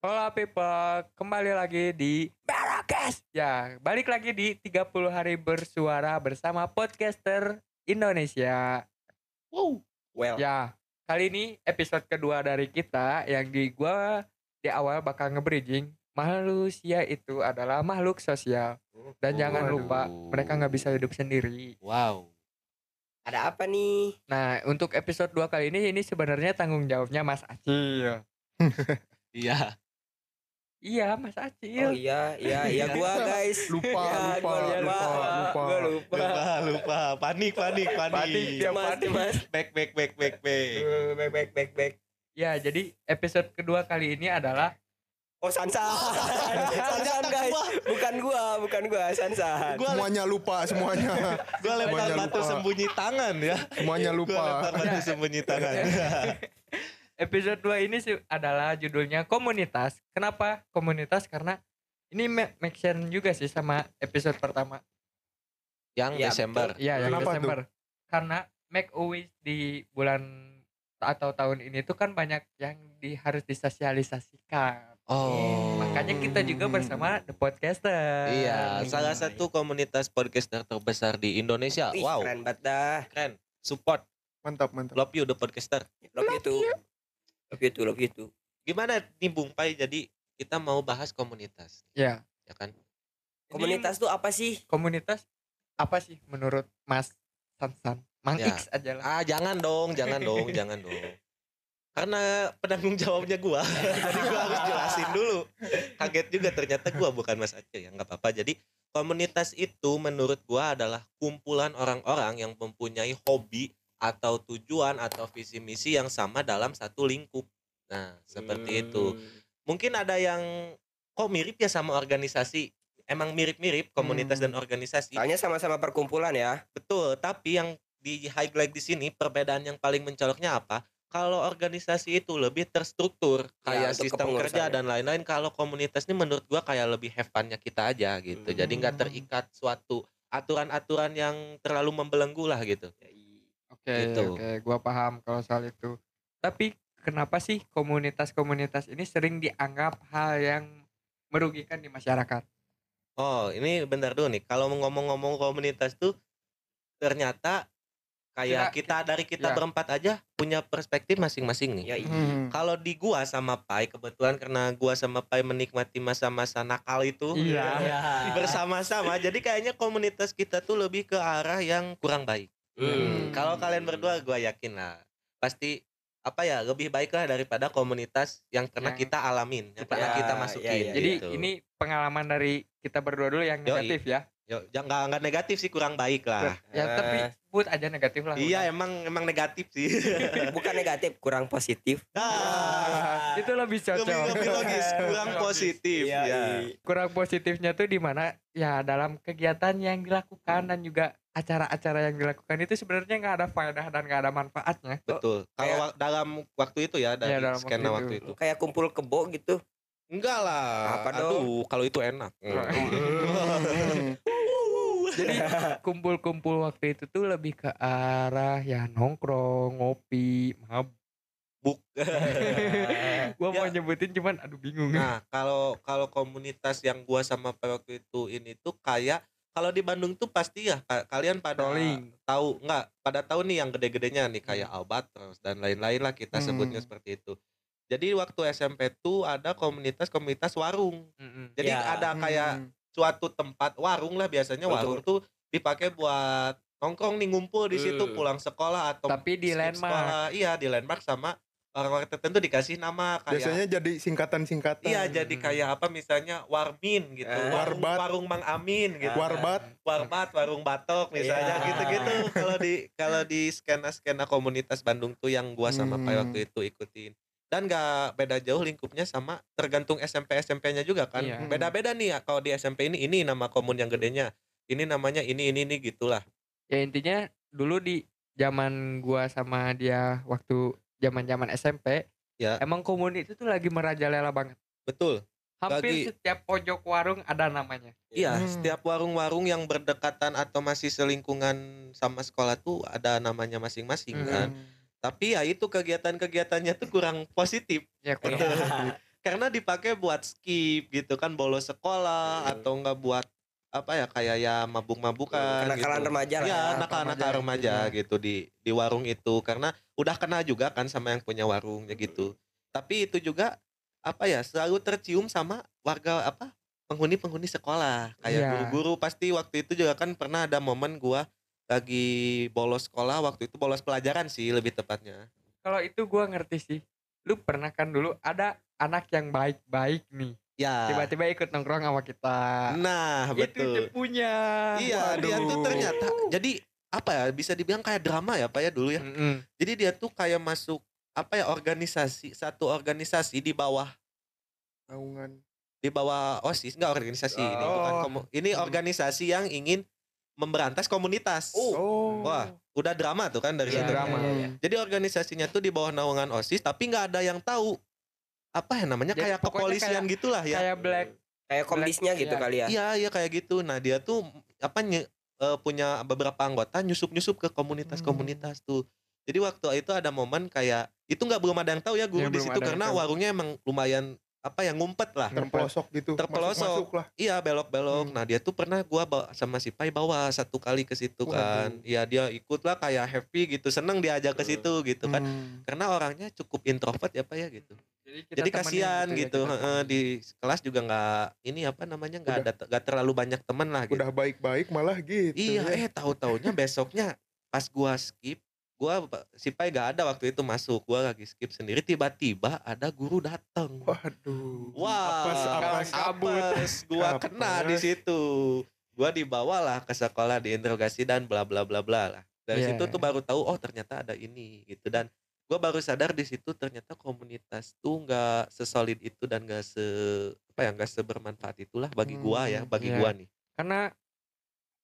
Hola people, kembali lagi di Merakes. Ya, balik lagi di 30 hari bersuara bersama podcaster Indonesia. Wow. Well. Ya, kali ini episode kedua dari kita yang di gua di awal bakal nge-bridging manusia itu adalah makhluk sosial dan jangan Waduh. lupa mereka nggak bisa hidup sendiri. Wow. Ada apa nih? Nah, untuk episode 2 kali ini ini sebenarnya tanggung jawabnya Mas Acil. Iya. Iya, Mas Oh Acil. iya, iya, iya gua guys. Lupa, Ya, lupa, gua lupa, lupa. Gua lupa. Lupa, lupa. Panik, panik, panik. Panik, dia Mas, panik. Mas. Back, back, back, back, back. Back, back, back, back. Ya, jadi episode kedua kali ini adalah Oh Sansan. Sansan guys. Bukan gua, bukan gua, Sansan. Gua, Semuanya lupa, semuanya. gua lempar batu lupa. sembunyi tangan ya. Semuanya Gua lupa. lempar batu sembunyi tangan. Episode 2 ini sih adalah judulnya komunitas. Kenapa komunitas? Karena ini ma- make sense juga sih sama episode pertama. Yang Ya, Desember. Iya, yang Kenapa Desember. Karena make a wish di bulan atau tahun ini tuh kan banyak yang di, harus disosialisasikan. Oh. Makanya kita juga bersama The Podcaster. Iya, salah satu komunitas podcaster terbesar di Indonesia. Wow, keren banget dah. keren. Support, Mantap, mantap. love you the podcaster. Love you too. Love you too, love you too. Gimana nih Bung Pai? Jadi kita mau bahas komunitas, Iya. ya kan? Komunitas tuh apa sih? komunitas apa sih menurut Mas Sansan? Mang Ya. X aja lah. Ah, jangan dong, jangan dong, jangan dong. Karena penanggung jawabnya gua, jadi gua harus jelasin dulu. Kaget juga ternyata gua bukan Mas Aceh ya, nggak apa-apa. Jadi komunitas itu menurut gua adalah kumpulan orang-orang yang mempunyai hobi atau tujuan atau visi misi yang sama dalam satu lingkup. Nah, seperti Hmm. itu. Mungkin ada yang kok mirip ya sama organisasi. Emang mirip-mirip komunitas Hmm. dan organisasi. Soalnya sama-sama perkumpulan ya. Betul, tapi yang di highlight di sini perbedaan yang paling mencoloknya apa? Kalau organisasi itu lebih terstruktur kayak untuk sistem kerja dan lain-lain. Kalau komunitas ini menurut gua kayak lebih have fun-nya kita aja gitu. Jadi nggak Hmm. terikat suatu aturan-aturan yang terlalu membelenggu lah gitu. Oke, Gitu. oke, gua paham kalau soal itu. Tapi kenapa sih komunitas-komunitas ini sering dianggap hal yang merugikan di masyarakat? Oh, ini benar dulu nih. Kalau ngomong-ngomong komunitas tuh ternyata kayak kita dari kita ya. berempat aja punya perspektif masing-masing nih. Ya, iya. Hmm. Kalau di gua sama Pai kebetulan karena gua sama Pai menikmati masa-masa nakal itu Iya. bersama-sama. Jadi kayaknya komunitas kita tuh lebih ke arah yang kurang baik. Hmm. Kalau kalian berdua gua yakin lah pasti apa ya lebih baik lah daripada komunitas yang pernah Yang- kita alamin, yang pernah Ya, kita ya, masukin. ya. Jadi gitu. ini pengalaman dari kita berdua dulu yang Yoi. negatif ya. Yo, jangan nggak negatif sih kurang baik lah. Ya Eh. tapi sebut aja negatif lah. Iya emang emang negatif sih. Bukan negatif, kurang positif. Ah, Itu lebih lebih, cocok. lebih logis, kurang positif Iya, ya. iya. Kurang positifnya tuh di mana ya dalam kegiatan yang dilakukan dan juga acara-acara yang dilakukan itu sebenarnya nggak ada faedah dan nggak ada manfaatnya. Betul. Kalau dalam waktu itu ya dari Iya, dalam skena waktu waktu itu. itu. Kayak kumpul kebo gitu. Enggak lah. Apa dong? Aduh, kalau itu enak. Hmm. Jadi kumpul-kumpul waktu itu tuh lebih ke arah ya nongkrong, ngopi, mabuk. Buk. Gua mau Ya. nyebutin cuman aduh bingung. nah, kalau kalau komunitas yang gua sama waktu itu ini tuh kayak kalau di Bandung tuh pasti ya ka- kalian pada Rolling. tahu enggak pada tahu nih yang gede-gedenya nih kayak Hmm. Albatros dan lain-lain lah kita Hmm. sebutnya seperti itu. Jadi waktu SMP tuh ada komunitas-komunitas warung. Mm-mm. Jadi Ya. ada kayak Hmm. suatu tempat warung lah biasanya Betul. warung tuh dipakai buat nongkrong nih ngumpul di situ Hmm. pulang sekolah atau Tapi di landmark. sekolah. iya di landmark sama orang-orang tertentu dikasih nama kayak Biasanya jadi singkatan-singkatan. iya jadi kayak apa misalnya warmin gitu Eh. warung, Warbat. warung mang amin gitu Warbat. warbat warung batok misalnya Iya. gitu-gitu kalau di kalau di skena skena komunitas Bandung tuh yang gua sama Hmm. waktu itu ikutin dan gak beda jauh lingkupnya sama tergantung SMP SMP-nya juga kan Iya. beda-beda nih ya kalau di SMP ini ini nama komun yang gedenya ini namanya ini ini ini gitulah Ya intinya dulu di zaman gua sama dia waktu zaman-zaman SMP, Ya. emang komunitas itu tuh lagi merajalela banget. betul Hampir Lagi- setiap pojok warung ada namanya. Iya, Hmm. setiap warung-warung yang berdekatan atau masih selingkungan sama sekolah tuh ada namanya masing-masing Hmm. kan. Tapi ya itu kegiatan-kegiatannya tuh kurang positif. Ya kurang Iya. positif. karena dipakai buat skip gitu kan bolos sekolah Hmm. atau enggak buat apa ya kayak ya mabuk-mabukan kenakalan gitu. remaja lah Iya, ya. nakal-nakal remaja gitu di di warung itu karena udah kena juga kan sama yang punya warungnya gitu. Tapi itu juga apa ya selalu tercium sama warga apa penghuni-penghuni sekolah kayak Iya. guru-guru pasti waktu itu juga kan pernah ada momen gua lagi bolos sekolah waktu itu bolos pelajaran sih lebih tepatnya. Kalau itu gua ngerti sih. Lu pernah kan dulu ada anak yang baik-baik nih. Ya. Tiba-tiba ikut nongkrong sama kita. Nah, Itu betul. cepunya. Iya, dia tuh Waduh. ternyata jadi apa ya bisa dibilang kayak drama ya Pak ya dulu ya. Mm-mm. Jadi dia tuh kayak masuk apa ya organisasi satu organisasi di bawah Naungan. di bawah OSIS enggak organisasi ini bukan Oh. komu- ini organisasi yang ingin memberantas komunitas. Oh. Wah, udah drama tuh kan dari Iya, situ. drama. Jadi organisasinya tuh di bawah naungan OSIS tapi nggak ada yang tahu apa ya namanya Jadi kayak kepolisian kayak- gitulah ya. Kayak black. Kayak komdisnya gitu Iya. kali ya. Iya, iya kayak gitu. Nah, dia tuh apa nye- eh, punya beberapa anggota nyusup-nyusup ke komunitas-komunitas tuh. Jadi waktu itu ada momen kayak itu nggak belum ada yang tahu ya guru Iya, di situ karena tahu. warungnya emang lumayan apa ya ngumpet lah. Terpelosok gitu. Terpelosok. Masuk, lah. Iya belok-belok. Hmm. Nah dia tuh pernah gua bawa, sama si Pai bawa satu kali ke situ kan. Iya dia ikut lah kayak happy gitu, seneng diajak ke situ gitu kan. Hmm. Karena orangnya cukup introvert ya Pak ya gitu. kita Jadi temenin kasihan ya, gitu. kita heeh, temenin. di kelas juga nggak ini apa namanya nggak ada nggak terlalu banyak teman lah gitu. Udah baik-baik malah gitu. Iya, ya. eh tahu-taunya besoknya pas gua skip, gua si Pai gak ada waktu itu masuk, gua lagi skip sendiri tiba-tiba ada guru datang. Waduh. Wah, Apes, apes. kabut. apes. Gua Apes. kena di situ. Gua dibawalah ke sekolah diinterogasi dan bla bla bla bla lah. Dari Iya. situ tuh baru tahu oh ternyata ada ini gitu dan gua baru sadar di situ ternyata komunitas tuh nggak sesolid itu dan nggak se apa ya nggak sebermanfaat itulah bagi gua ya, Hmm, bagi iya. gua nih. Karena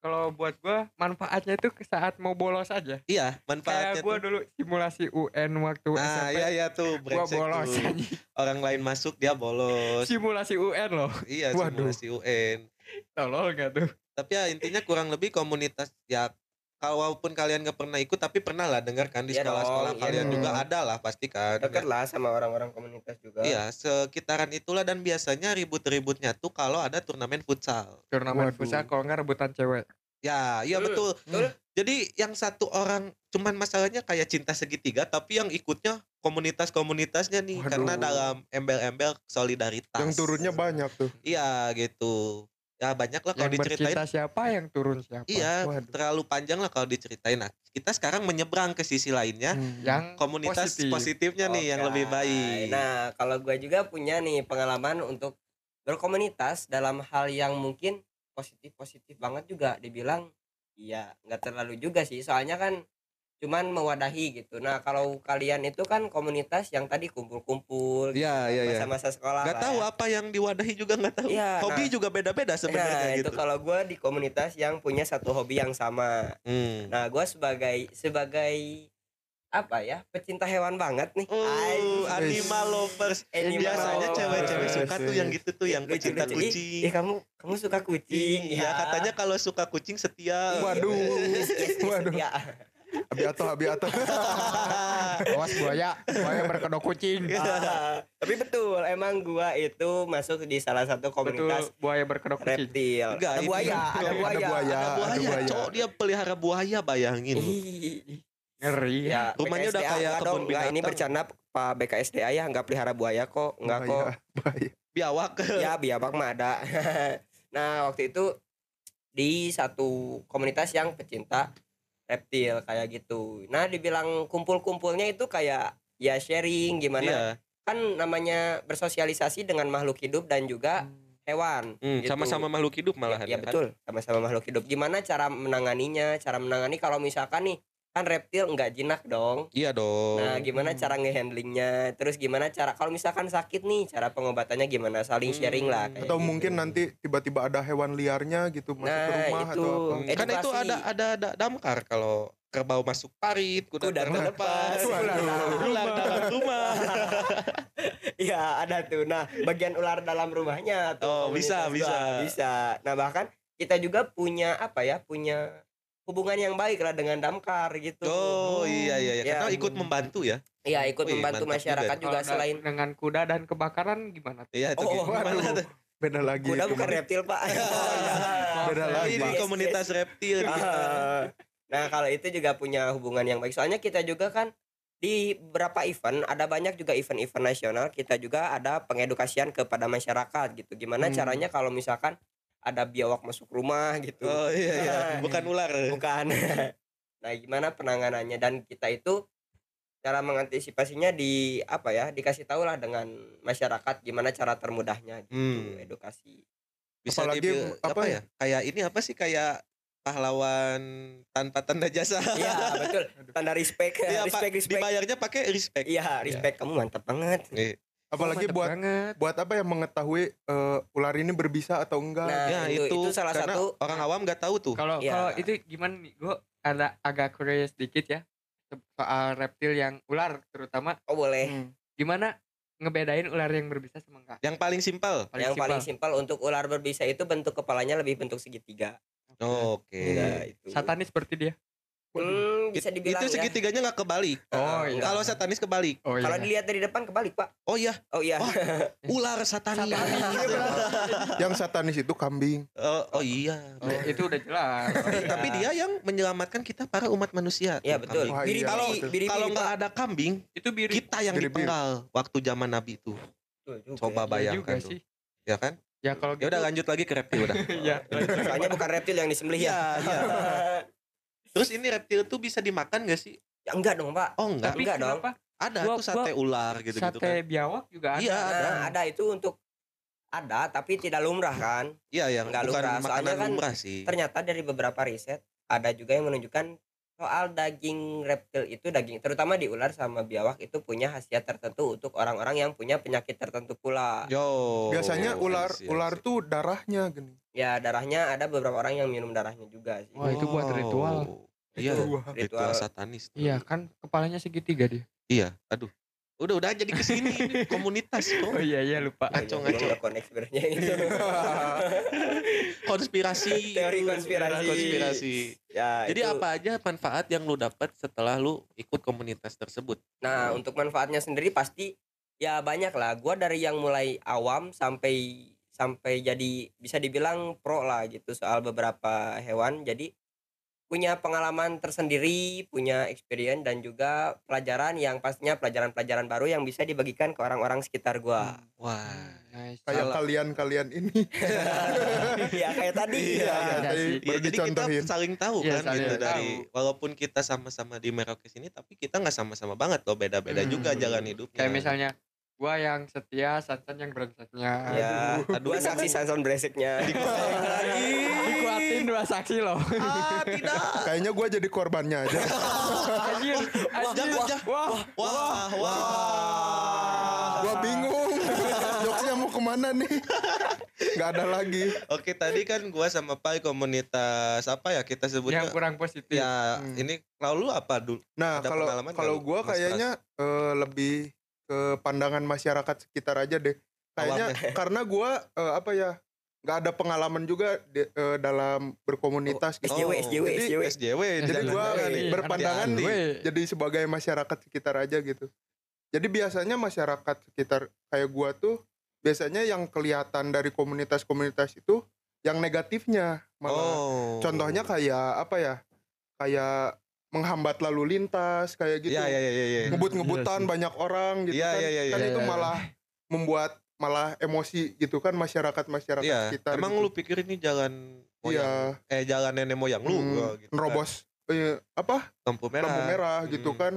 kalau buat gua manfaatnya itu ke saat mau bolos aja. Iya, manfaatnya Kayak gua tuh. dulu simulasi UN waktu Nah, SMP. iya iya tuh brengsek bolos tuh. aja. Orang lain masuk dia bolos. Simulasi UN loh. iya, Waduh. simulasi UN. Tolol gak tuh? Tapi ya intinya kurang lebih komunitas ya kalaupun kalian nggak pernah ikut tapi pernah lah dengar kan di Iya sekolah-sekolah iya kalian dong. juga ada lah pasti kan. Deket lah sama orang-orang komunitas juga. Iya, sekitaran itulah dan biasanya ribut-ributnya tuh kalau ada turnamen futsal. Turnamen Waduh. futsal kalau nggak rebutan cewek. Ya, iya Hmm, betul. betul. Jadi yang satu orang cuman masalahnya kayak cinta segitiga tapi yang ikutnya komunitas-komunitasnya nih Waduh. karena dalam embel-embel solidaritas. Yang turunnya banyak tuh. Iya gitu. Ya banyak lah kalau diceritain. siapa yang turun siapa. Iya, Waduh. terlalu panjang lah kalau diceritain. Nah, kita sekarang menyeberang ke sisi lainnya, Hmm. Yang komunitas positif. positifnya nih yang lebih baik. Nah, kalau gue juga punya nih pengalaman untuk berkomunitas dalam hal yang mungkin positif-positif banget juga dibilang iya nggak terlalu juga sih soalnya kan cuman mewadahi gitu. Nah, kalau kalian itu kan komunitas yang tadi kumpul-kumpul gitu, Iya, iya, iya. masa-masa sekolah Nggak lah tahu ya. apa yang diwadahi juga nggak tahu. Iya, Hobi nah. juga beda-beda Nah, sebenarnya itu gitu. kalau gue di komunitas yang punya satu hobi yang sama. Hmm. Nah, gue sebagai sebagai apa ya pecinta hewan banget nih. Oh, animal lovers. Animal Biasanya cewek-cewek suka tuh yang gitu tuh yang Lucu, pecinta lucu. Kucing. Ih, kamu kamu suka kucing Iya, ya. katanya kalau suka kucing setia. Waduh. Yes, yes, yes, Waduh. ya. Abiato, abiato. awas buaya, buaya berkedok kucing. Ah, tapi betul emang gua itu masuk di salah satu Betul, komunitas buaya berkedok kucing. reptil Enggak, ada buaya ada Ada buaya buaya. Ada buaya, buaya. cowok dia pelihara buaya bayangin. Ngeri. ya Rumahnya udah BKSDA, kayak enggak kebun dong, enggak, ini binatang. bercanda Pak BKSDA ya nggak pelihara buaya kok enggak kok bahaya. Biawak. ya biabak mah ada nah waktu itu di satu komunitas yang pecinta reptil kayak gitu nah dibilang kumpul-kumpulnya itu kayak ya sharing gimana Iya. kan namanya bersosialisasi dengan makhluk hidup dan juga hewan Hmm, gitu. sama-sama makhluk hidup malahan. ya, kan? betul sama-sama makhluk hidup gimana cara menanganinya cara menangani kalau misalkan nih kan reptil nggak jinak dong Iya dong. Nah, gimana Hmm. cara ngehandlingnya? Terus gimana cara kalau misalkan sakit nih, cara pengobatannya gimana? Saling Hmm. sharing lah. kayak Atau gitu. mungkin nanti tiba-tiba ada hewan liarnya gitu masuk ke Nah, rumah itu. atau apa. Kan itu ada ada ada damkar kalau kerbau masuk parit, kuda, Kuda terlepas, ular dalam rumah. Iya, ada tuh. Nah, bagian ular dalam rumahnya tuh. Oh, bisa, bisa. Bisa. Nah, bahkan kita juga punya apa ya? Punya hubungan yang baik lah dengan damkar gitu. Oh iya iya, iya. Ya, karena ikut membantu ya. Iya ikut Wih, membantu masyarakat juga. juga, selain dengan kuda dan kebakaran gimana tuh? Iya itu Oh, gimana waduh. tuh? Beda lagi. kuda itu bukan reptil pak. Beda lagi. Ini komunitas reptil. Ah. nah kalau itu juga punya hubungan yang baik. Soalnya kita juga kan di beberapa event ada banyak juga event-event nasional kita juga ada pengedukasian kepada masyarakat gitu. Gimana Hmm. caranya kalau misalkan ada biawak masuk rumah gitu. Oh iya iya, bukan ular. bukan nah gimana penanganannya dan kita itu cara mengantisipasinya di apa ya dikasih tahu lah dengan masyarakat gimana cara termudahnya gitu Hmm. edukasi Bisa Apalagi, dibil- apa apa ya? Kayak ini apa sih kayak pahlawan tanpa tanda jasa. iya betul tanda respect Iya, Pak. respect respect Dibayarnya pakai respect. iya respect kamu mantap banget Nih. Apalagi Mantep buat banget. buat apa ya mengetahui eh, ular ini berbisa atau enggak. Nah, Ya itu- itu, itu salah karena satu- orang awam nggak tahu tuh. Kalau Iya. kalau itu gimana nih? Gue ada agak curious dikit ya soal reptil yang ular terutama oh boleh Hmm. gimana ngebedain ular yang berbisa sama enggak? Yang paling simpel. Paling yang simpel. paling simpel untuk ular berbisa itu bentuk kepalanya lebih bentuk segitiga Oke. Nah, itu Satanis seperti dia. Hmm, bisa dibilang itu ya segitiganya nggak kebalik. Oh, iya. Kalau satanis kebalik. Oh kalau dilihat dari depan kebalik pak Oh iya, oh iya Oh, ular satanis. Yang satanis itu kambing. oh, oh iya. Oh, itu udah jelas. Tapi dia yang menyelamatkan kita para umat manusia. Iya tuh, betul. Wah, Biri iya, kalau biri Kalau nggak ada kambing, itu biri. kita yang Biri-biri. dipenggal waktu zaman Nabi itu. Coba Iya juga bayangkan tuh. sih. Ya kan? Ya kalau Ya udah lanjut lagi ke reptil udah. ya. Soalnya bukan reptil yang disembelih ya. Iya, iya. Terus ini reptil tuh bisa dimakan gak sih? ya enggak dong, Pak. Oh enggak. Tapi Enggak dong. kenapa Ada Gua- tuh sate ular gitu-gitu sate kan. biawak juga ada? Iya, ada. Nah, ada itu untuk ada tapi tidak lumrah kan. Iya yang Enggak bukan lumrah. Soalnya makanan kan lumrah sih. Ternyata dari beberapa riset ada juga yang menunjukkan soal daging reptil itu daging terutama di ular sama biawak itu punya khasiat tertentu untuk orang-orang yang punya penyakit tertentu pula. Yo. Biasanya ular I see, I ular tuh darahnya gini. Ya darahnya ada beberapa orang yang minum darahnya juga sih. Wah, itu buat ritual. Iya, Itu ritual, ritual. satanis. Iya kan kepalanya segitiga dia. Iya, aduh. Udah udah jadi ke sini ini, komunitas Oh kok. iya iya lupa. Ngaco, ngaco. connect sebenarnya itu. Konspirasi. Teori konspirasi. Konspirasi. ya, Jadi itu. apa aja manfaat yang lu dapat setelah lu ikut komunitas tersebut? Nah, untuk manfaatnya sendiri pasti ya banyak lah. Gua dari yang mulai awam sampai sampai jadi bisa dibilang pro lah gitu soal beberapa hewan. Jadi punya pengalaman tersendiri, punya experience dan juga pelajaran yang pastinya pelajaran-pelajaran baru yang bisa dibagikan ke orang-orang sekitar gua. Wah. Nice. Kayak kalian-kalian ini. ya kayak tadi. Iya, ya. iya. tadi. Iya, baru jadi kita dicontohin. saling tahu Iya, kan saling gitu tahu. dari walaupun kita sama-sama di Merauke sini tapi kita nggak sama-sama banget loh beda-beda Hmm. juga jalan hidupnya. Kayak misalnya gua yang setia, Sansan yang brengseknya. Ya, Aduh. dua saksi Sanson breseknya. Dikuatin dua saksi loh. ah tidak. Kayaknya gua jadi korbannya aja. Anjir, anjir. jangan, Wah, Wah, wah. gua bingung. Jokesnya mau ke mana nih? Gak ada lagi. Oke, tadi kan gua sama Pai komunitas apa ya kita sebutnya? yang kurang positif. Ya, Hmm. ini kalau lu apa dulu? Nah, kalau nggak kalau gua kayaknya eh, lebih ke pandangan masyarakat sekitar aja deh. Kayaknya karena gua eh, apa ya? nggak ada pengalaman juga di- eh, dalam berkomunitas gitu. SJW, SJW, Jadi- SJW. SJW. Jadi nih. berpandangan. Weh. jadi sebagai masyarakat sekitar aja gitu. Jadi biasanya masyarakat sekitar kayak gua tuh biasanya yang kelihatan dari komunitas-komunitas itu yang negatifnya malah. Oh. Contohnya kayak apa ya? Kayak menghambat lalu lintas kayak gitu. Iya, iya, iya, iya. Iya Ngebut-ngebutan sih. banyak orang gitu Iya, kan. iya, iya, kan iya, itu iya. malah membuat malah emosi gitu kan masyarakat-masyarakat Iya, sekitar. emang gitu. lu pikir ini jalan Iya. moyang eh jalan nenek moyang lu Hmm, gitu kan. nerobos eh, apa lampu merah. lampu merah gitu Hmm. kan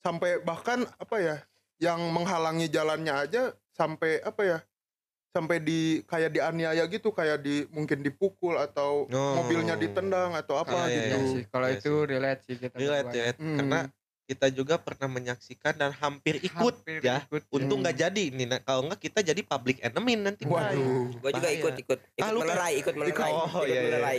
sampai bahkan apa ya yang menghalangi jalannya aja sampai apa ya sampai di kayak dianiaya gitu kayak di mungkin dipukul atau Oh. mobilnya ditendang atau apa Ah, iya, Iya gitu sih, kalau Iya itu sih. relate sih kita. Relate ya, Hmm. karena kita juga pernah menyaksikan dan hampir ikut Hampir ya. ikut, Untung Hmm. nggak jadi nih. Nah, kalau nggak kita jadi public enemy nanti. waduh Gua juga Bahaya. ikut ikut ikut Ah, lu melerai, ikut melerai, Oh, ikut iya, iya. melerai.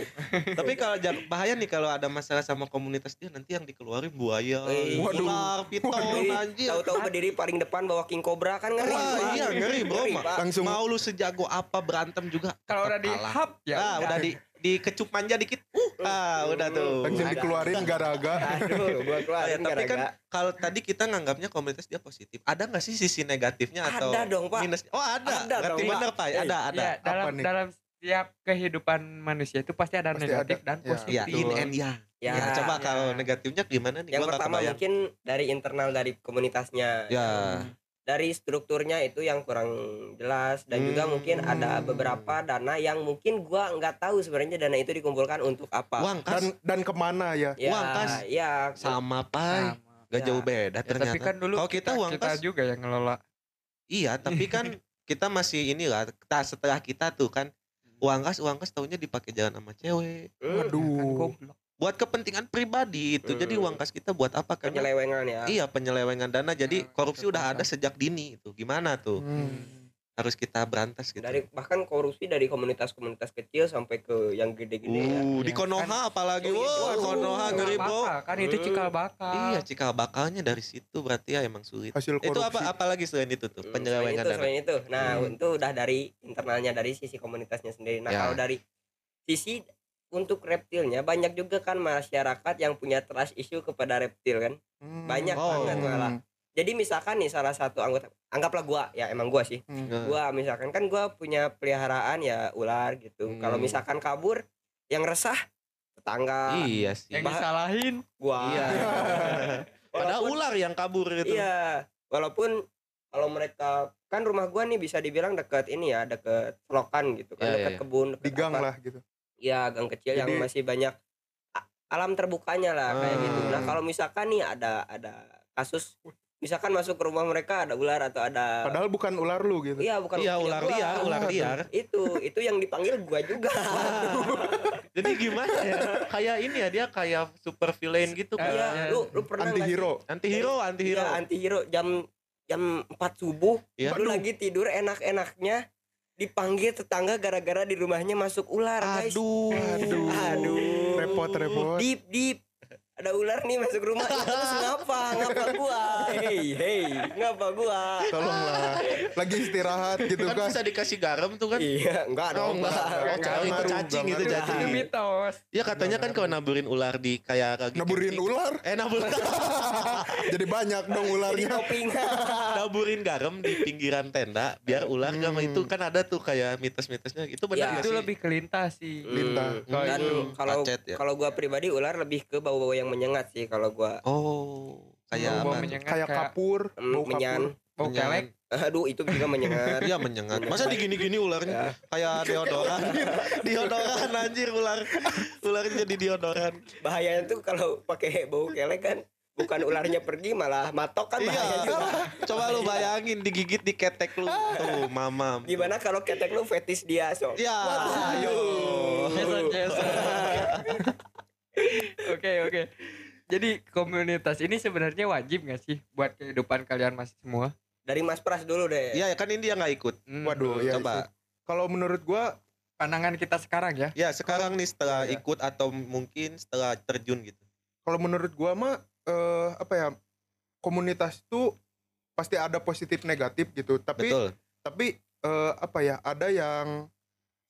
Tapi kalau bahaya nih kalau ada masalah sama komunitas dia nanti yang dikeluarin buaya. Waduh. ular, piton, anjir. Tahu-tahu berdiri paling depan bawa king cobra kan ngeri. Wah, iya ngeri bro. Pak. langsung Mau lu sejago apa berantem juga Kalau udah di hub ya. ah, udah di dikecup manja dikit. Uh, ah, udah tuh. langsung dikeluarin garaga Aduh, gua Ya, keluarin tapi kan gara-gara. kalau tadi kita nganggapnya komunitas dia positif. Ada nggak sih sisi negatifnya atau Ada dong, Pak. minus? Oh ada. Ada Berarti dong, Pak. bener Pak. Eh, Ada ada. Ya, dalam nih? dalam setiap kehidupan manusia itu pasti ada Pasti negatif ada. dan Ya. positif. Ya, in and yang. Ya, Ya, coba ya. kalau negatifnya gimana nih? yang Gua pertama mungkin dari internal dari komunitasnya Ya. Dari strukturnya itu yang kurang jelas dan juga Hmm. mungkin ada beberapa dana yang mungkin gua nggak tahu sebenarnya dana itu dikumpulkan untuk apa Uang kas dan dan ke mana ya ya uang kas. ya sama pai. Sama. Gak Ya. jauh beda Ya, ternyata. tapi kan dulu kalau kita, uang kita kas juga yang ngelola. Iya, tapi kan kita masih inilah. Kita setelah kita tuh kan uang kas uang kas tahunya dipakai jalan sama cewek. Hmm, Kan aduh goblok. Buat kepentingan pribadi itu. Jadi Hmm. uang kas kita buat apa? Karena penyelewengan ya iya penyelewengan dana. Jadi Nah, korupsi udah ada sejak dini itu. Gimana tuh? Hmm. Harus kita berantas gitu. dari bahkan korupsi dari komunitas-komunitas kecil sampai ke yang gede-gede ya Uh, di Ya, Konoha apalagi. Oh, iya, Wow. Konoha ngeri bro. Kan itu Hmm. cikal bakal. Iya, cikal bakalnya dari situ berarti ya emang sulit. hasil korupsi Itu apa apalagi selain itu tuh? Hmm, Penyelewengan selain itu, dana. selain itu nah Hmm. itu udah dari internalnya dari sisi komunitasnya sendiri nah Ya. kalau dari sisi untuk reptilnya banyak juga kan masyarakat yang punya trust issue kepada reptil kan Hmm. banyak Oh. banget malah jadi misalkan nih salah satu anggota anggaplah gua ya emang gua sih Hmm. Nah, gua misalkan kan gua punya peliharaan ya ular gitu Hmm. kalau misalkan kabur yang resah tetangga Iya sih. Yang disalahin gua Iya. Padahal Walaupun- ular yang kabur gitu. Iya, walaupun kalau mereka kan rumah gua nih bisa dibilang deket ini ya, deket selokan gitu kan, Iya, deket iya. kebun, di deket gang apa. lah gitu Iya, gang kecil yang Jadi- masih banyak alam terbukanya lah kayak gitu. Nah, Hmm. kalau misalkan nih ada ada kasus misalkan masuk ke rumah mereka ada ular atau ada padahal bukan ular lu gitu Iya, bukan Iya, ular liar, ular liar. Itu, itu yang dipanggil gua juga. Jadi gimana ya? kayak ini ya dia kayak super villain gitu kan. Iya, lu lu pernah anti hero Anti hero, anti hero. Iya, anti hero jam jam 4 subuh Iya. lu lagi tidur enak-enaknya dipanggil tetangga gara-gara di rumahnya masuk ular guys Aduh. Aduh. Aduh. repot repot deep deep ada ular nih masuk rumah Ih, terus ngapa ngapa gua hey hey ngapa gua tolonglah lagi istirahat gitu Kan kan bisa dikasih garam tuh kan. iya enggak Oh, dong enggak. Oh, Enggak cari itu cacing enggak itu itu cacing. mitos. Iya katanya kan kalau naburin ular di kayak kaki naburin ular Eh naburin jadi banyak dong ularnya naburin garam di pinggiran tenda biar ular sama Hmm. itu kan ada tuh kayak mitos-mitosnya itu benar Ya, itu sih? lebih kelintas sih. Lintah. Hmm, dan Hmm, kalau ya. kalau gua pribadi ular lebih ke bau-bau yang menyengat sih kalau gua Oh, kayak Bau apa? menyengat kayak kapur mm, bau menyan kapur Bau kelek. aduh itu juga menyengat Iya menyengat. Masa digini-gini ularnya kayak deodoran. deodoran anjir ular. Ularnya jadi deodoran. bahayanya tuh kalau pakai bau kelek kan bukan ularnya pergi malah matok kan bahaya Iya. juga Coba lu bayangin digigit di ketek lu. Tuh, mamam. gimana kalau ketek lu fetis dia so Ya, ayo. Jason, Jason. Oke oke. Jadi komunitas ini sebenarnya wajib gak sih buat kehidupan kalian masih semua? dari Mas Pras dulu deh Iya, kan ini dia nggak ikut. Hmm, waduh ya Coba. itu. kalau menurut gua Pandangan kita sekarang ya. Ya, sekarang nih setelah Iya. ikut atau mungkin setelah terjun gitu. kalau menurut gua mah eh, apa ya komunitas itu pasti ada positif negatif gitu tapi Betul. tapi eh, apa ya ada yang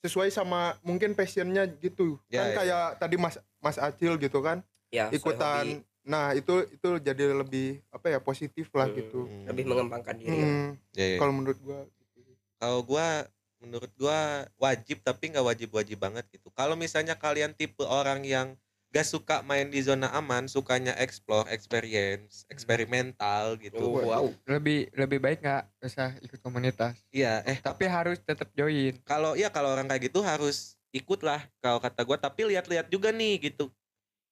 sesuai sama mungkin passionnya gitu Ya, kan ya. kayak tadi mas mas Acil gitu kan ya ikutan nah itu itu jadi lebih apa ya positif lah Hmm. gitu Hmm. lebih mengembangkan diri kan. Hmm, Ya, ya. kalau menurut gua gitu. Kalau gua menurut gua wajib tapi nggak wajib-wajib banget gitu. Kalau misalnya kalian tipe orang yang gak suka main di zona aman, sukanya explore, experience, eksperimental gitu. Oh, wow Lebih lebih baik nggak usah ikut komunitas. Iya, eh Tapi harus tetap join. kalau iya kalau orang kayak gitu harus ikut lah kalau kata gua tapi lihat-lihat juga nih gitu.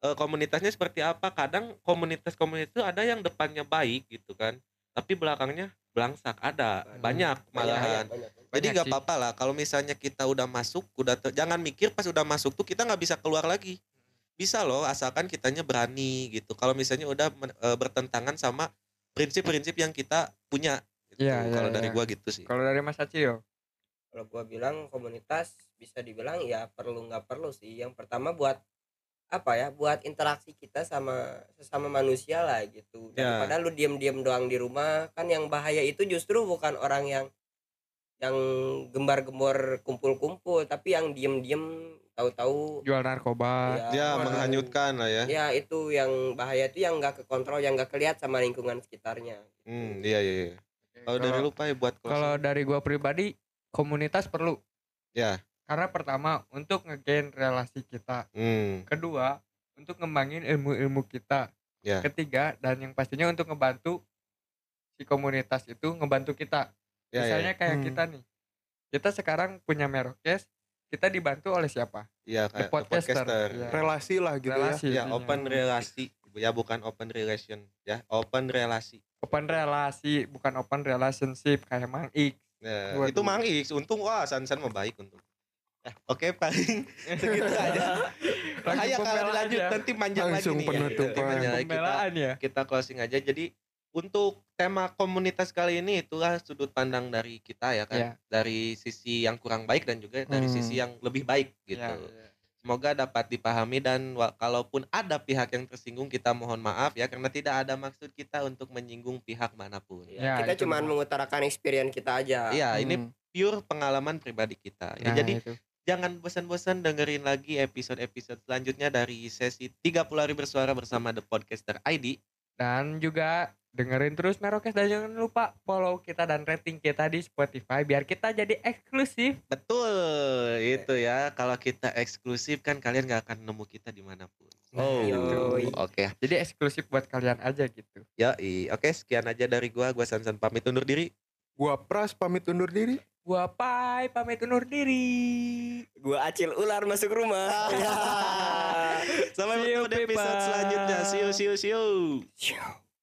Eh, komunitasnya seperti apa? Kadang komunitas-komunitas itu ada yang depannya baik gitu kan. Tapi belakangnya belangsak ada banyak malahan. banyak, banyak. Jadi Banyak nggak apa-apa lah kalau misalnya kita udah masuk, udah ter- jangan mikir pas udah masuk tuh kita nggak bisa keluar lagi. Bisa loh asalkan kitanya berani gitu. Kalau misalnya udah e, bertentangan sama prinsip-prinsip yang kita punya. Gitu. Iya, kalau dari iya. gua gitu sih. Kalau dari Mas Acil, kalau gua bilang komunitas bisa dibilang ya perlu nggak perlu sih yang pertama buat apa ya buat interaksi kita sama sesama manusia lah gitu Ya. daripada lu diem-diem doang di rumah kan yang bahaya itu justru bukan orang yang yang gembar-gembor kumpul-kumpul tapi yang diem-diem tahu-tahu jual narkoba ya, Ya tahu- menghanyutkan lah ya. ya itu yang bahaya itu yang nggak kekontrol yang nggak kelihat sama lingkungan sekitarnya Hmm, iya iya. iya. Kalau dari lu Pak buat kalau dari gua pribadi komunitas perlu Ya. karena pertama untuk ngegain relasi kita Hmm, kedua untuk ngembangin ilmu-ilmu kita Ya. ketiga dan yang pastinya untuk ngebantu si komunitas itu ngebantu kita ya, ya. misalnya kayak Hmm. kita nih kita sekarang punya merokes kita dibantu oleh siapa Iya, The kayak podcaster, iya. relasi lah gitu relasi Ya, intinya. open relasi. Ya bukan open relation, ya. Open relasi. open relasi bukan open relationship kayak Mang X Nah, Waduh. itu Mang X. Untung wah Sansan mau baik untung. Ya, oke paling segitu aja. Bahaya kalau dilanjut ya. nanti panjang lagi nih. penutupan. Nanti panjang lagi. kita, pembelaan ya kita closing aja. Jadi untuk tema komunitas kali ini itulah sudut pandang dari kita ya kan. Iya. Dari sisi yang kurang baik dan juga dari Hmm. sisi yang lebih baik gitu. Ya. Semoga dapat dipahami dan kalaupun ada pihak yang tersinggung kita mohon maaf ya karena tidak ada maksud kita untuk menyinggung pihak mana pun. Ya, kita cuma mengutarakan experience kita aja Iya, ini Hmm. pure pengalaman pribadi kita. Ya, Nah, jadi itu. jangan bosan-bosan dengerin lagi episode-episode selanjutnya dari sesi 30 hari bersuara bersama The Podcaster ID. dan juga dengerin terus Merokes dan jangan lupa follow kita dan rating kita di Spotify biar kita jadi eksklusif Betul, itu ya. Kalau kita eksklusif kan kalian gak akan nemu kita di mana pun. Oh, Yoi. Oke, jadi eksklusif buat kalian aja gitu ya oke sekian aja dari gua. Gua Sansan pamit undur diri. gua pras pamit undur diri gua Pai pamit undur diri gua acil ular masuk rumah Sampai See bertemu di episode selanjutnya. See you, see you, see you. Ciao.